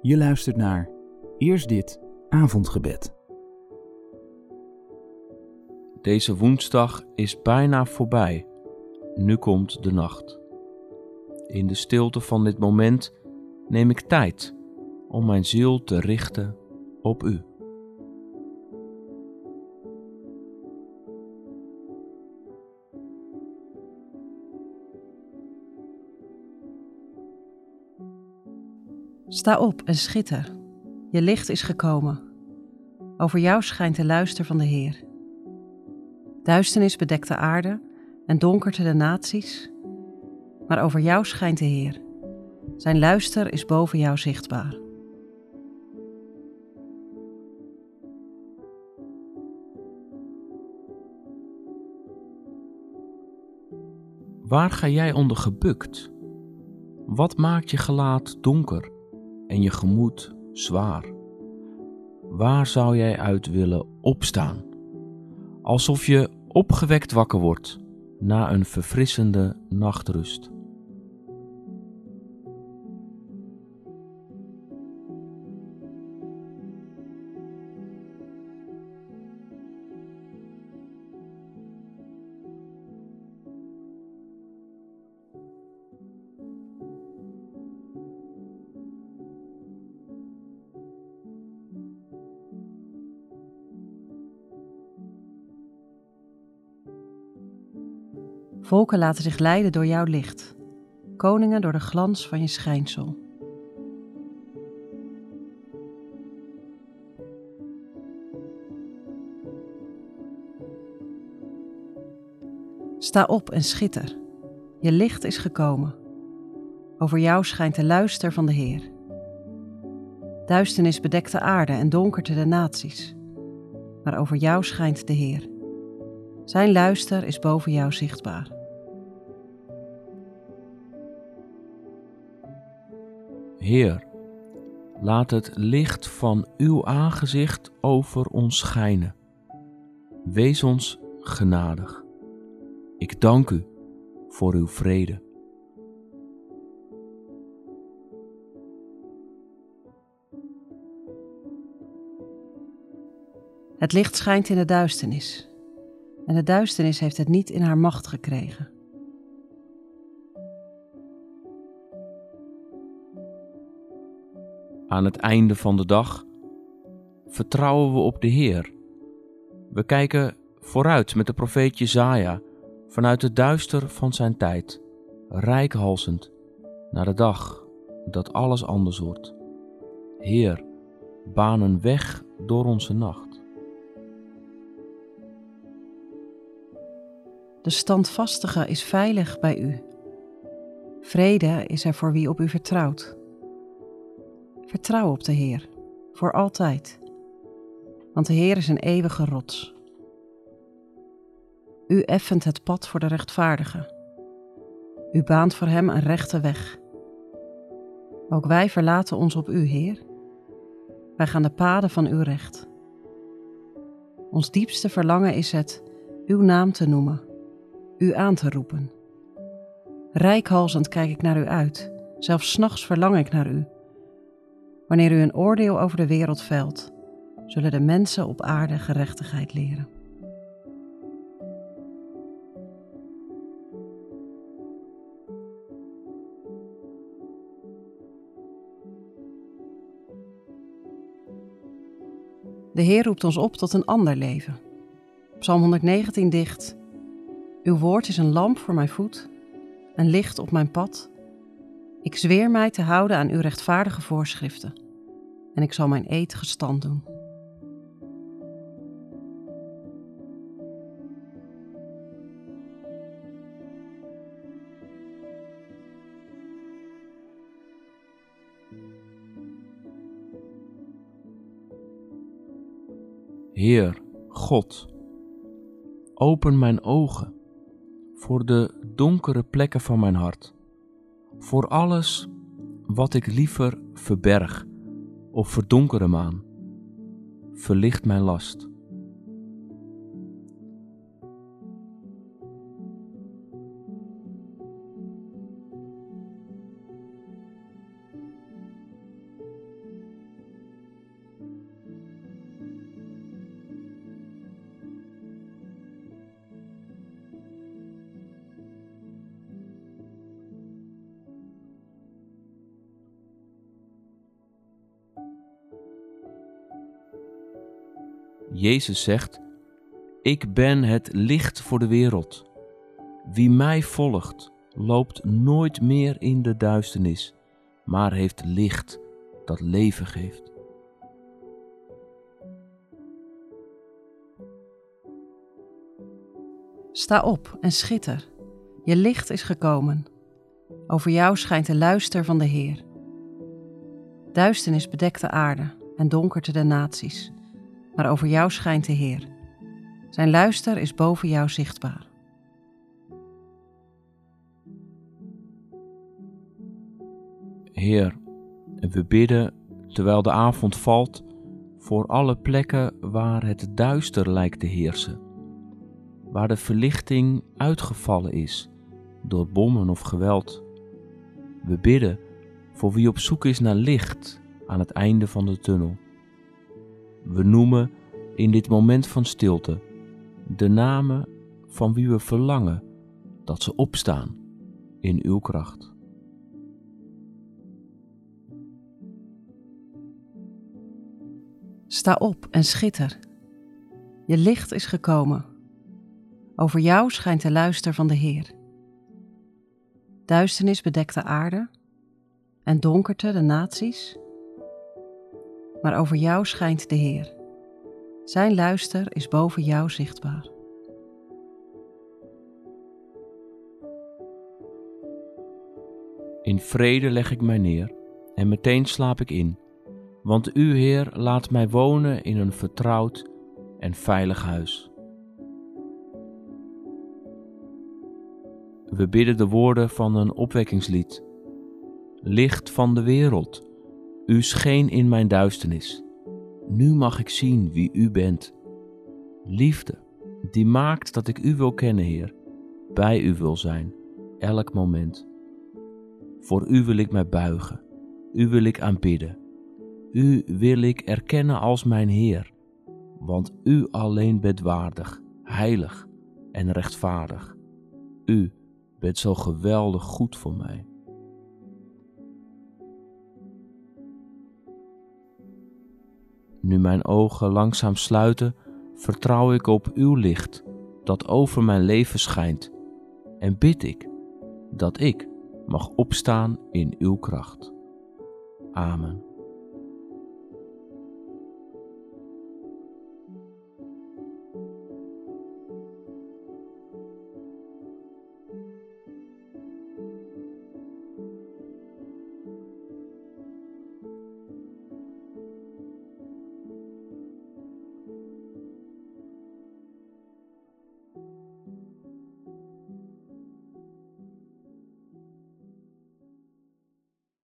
Je luistert naar Eerst dit avondgebed. Deze woensdag is bijna voorbij. Nu komt de nacht. In de stilte van dit moment neem ik tijd om mijn ziel te richten op U. Sta op en schitter. Je licht is gekomen. Over jou schijnt de luister van de Heer. Duisternis bedekt de aarde en donkerte de naties. Maar over jou schijnt de Heer. Zijn luister is boven jou zichtbaar. Waar ga jij onder gebukt? Wat maakt je gelaat donker en je gemoed zwaar? Waar zou jij uit willen opstaan? Alsof je opgewekt wakker wordt na een verfrissende nachtrust. Volken laten zich leiden door jouw licht, koningen door de glans van je schijnsel. Sta op en schitter. Je licht is gekomen. Over jou schijnt de luister van de Heer. Duisternis bedekt de aarde en donkerte de naties. Maar over jou schijnt de Heer. Zijn luister is boven jou zichtbaar. Heer, laat het licht van uw aangezicht over ons schijnen. Wees ons genadig. Ik dank u voor uw vrede. Het licht schijnt in de duisternis. En de duisternis heeft het niet in haar macht gekregen. Aan het einde van de dag vertrouwen we op de Heer. We kijken vooruit met de profeet Jezaja vanuit het duister van zijn tijd, rijkhalsend naar de dag dat alles anders wordt. Heer, baan een weg door onze nacht. De standvastige is veilig bij u. Vrede is er voor wie op u vertrouwt. Vertrouw op de Heer, voor altijd. Want de Heer is een eeuwige rots. U effent het pad voor de rechtvaardige. U baant voor hem een rechte weg. Ook wij verlaten ons op u, Heer. Wij gaan de paden van uw recht. Ons diepste verlangen is het uw naam te noemen, u aan te roepen. Rijkhalzend kijk ik naar u uit, zelfs nachts verlang ik naar u. Wanneer u een oordeel over de wereld velt, zullen de mensen op aarde gerechtigheid leren. De Heer roept ons op tot een ander leven. Psalm 119 dicht. Uw woord is een lamp voor mijn voet, een licht op mijn pad. Ik zweer mij te houden aan uw rechtvaardige voorschriften en ik zal mijn eed gestand doen. Heer, God, open mijn ogen voor de donkere plekken van mijn hart, voor alles wat ik liever verberg of verdonkeren maan. Verlicht mijn last. Jezus zegt: Ik ben het licht voor de wereld. Wie mij volgt, loopt nooit meer in de duisternis, maar heeft licht dat leven geeft. Sta op en schitter. Je licht is gekomen. Over jou schijnt de luister van de Heer. Duisternis bedekt de aarde en donkerte de naties, maar over jou schijnt de Heer. Zijn luister is boven jou zichtbaar. Heer, we bidden terwijl de avond valt voor alle plekken waar het duister lijkt te heersen, waar de verlichting uitgevallen is door bommen of geweld. We bidden voor wie op zoek is naar licht aan het einde van de tunnel. We noemen in dit moment van stilte de namen van wie we verlangen dat ze opstaan in uw kracht. Sta op en schitter. Je licht is gekomen. Over jou schijnt de luister van de Heer. Duisternis bedekt de aarde en donkerte de naties. Maar over jou schijnt de Heer. Zijn luister is boven jou zichtbaar. In vrede leg ik mij neer en meteen slaap ik in, want U, Heer, laat mij wonen in een vertrouwd en veilig huis. We bidden de woorden van een opwekkingslied. Licht van de wereld, U scheen in mijn duisternis. Nu mag ik zien wie U bent. Liefde, die maakt dat ik U wil kennen, Heer, bij U wil zijn, elk moment. Voor U wil ik mij buigen, U wil ik aanbidden. U wil ik erkennen als mijn Heer, want U alleen bent waardig, heilig en rechtvaardig. U bent zo geweldig goed voor mij. Nu mijn ogen langzaam sluiten, vertrouw ik op uw licht dat over mijn leven schijnt en bid ik dat ik mag opstaan in uw kracht. Amen.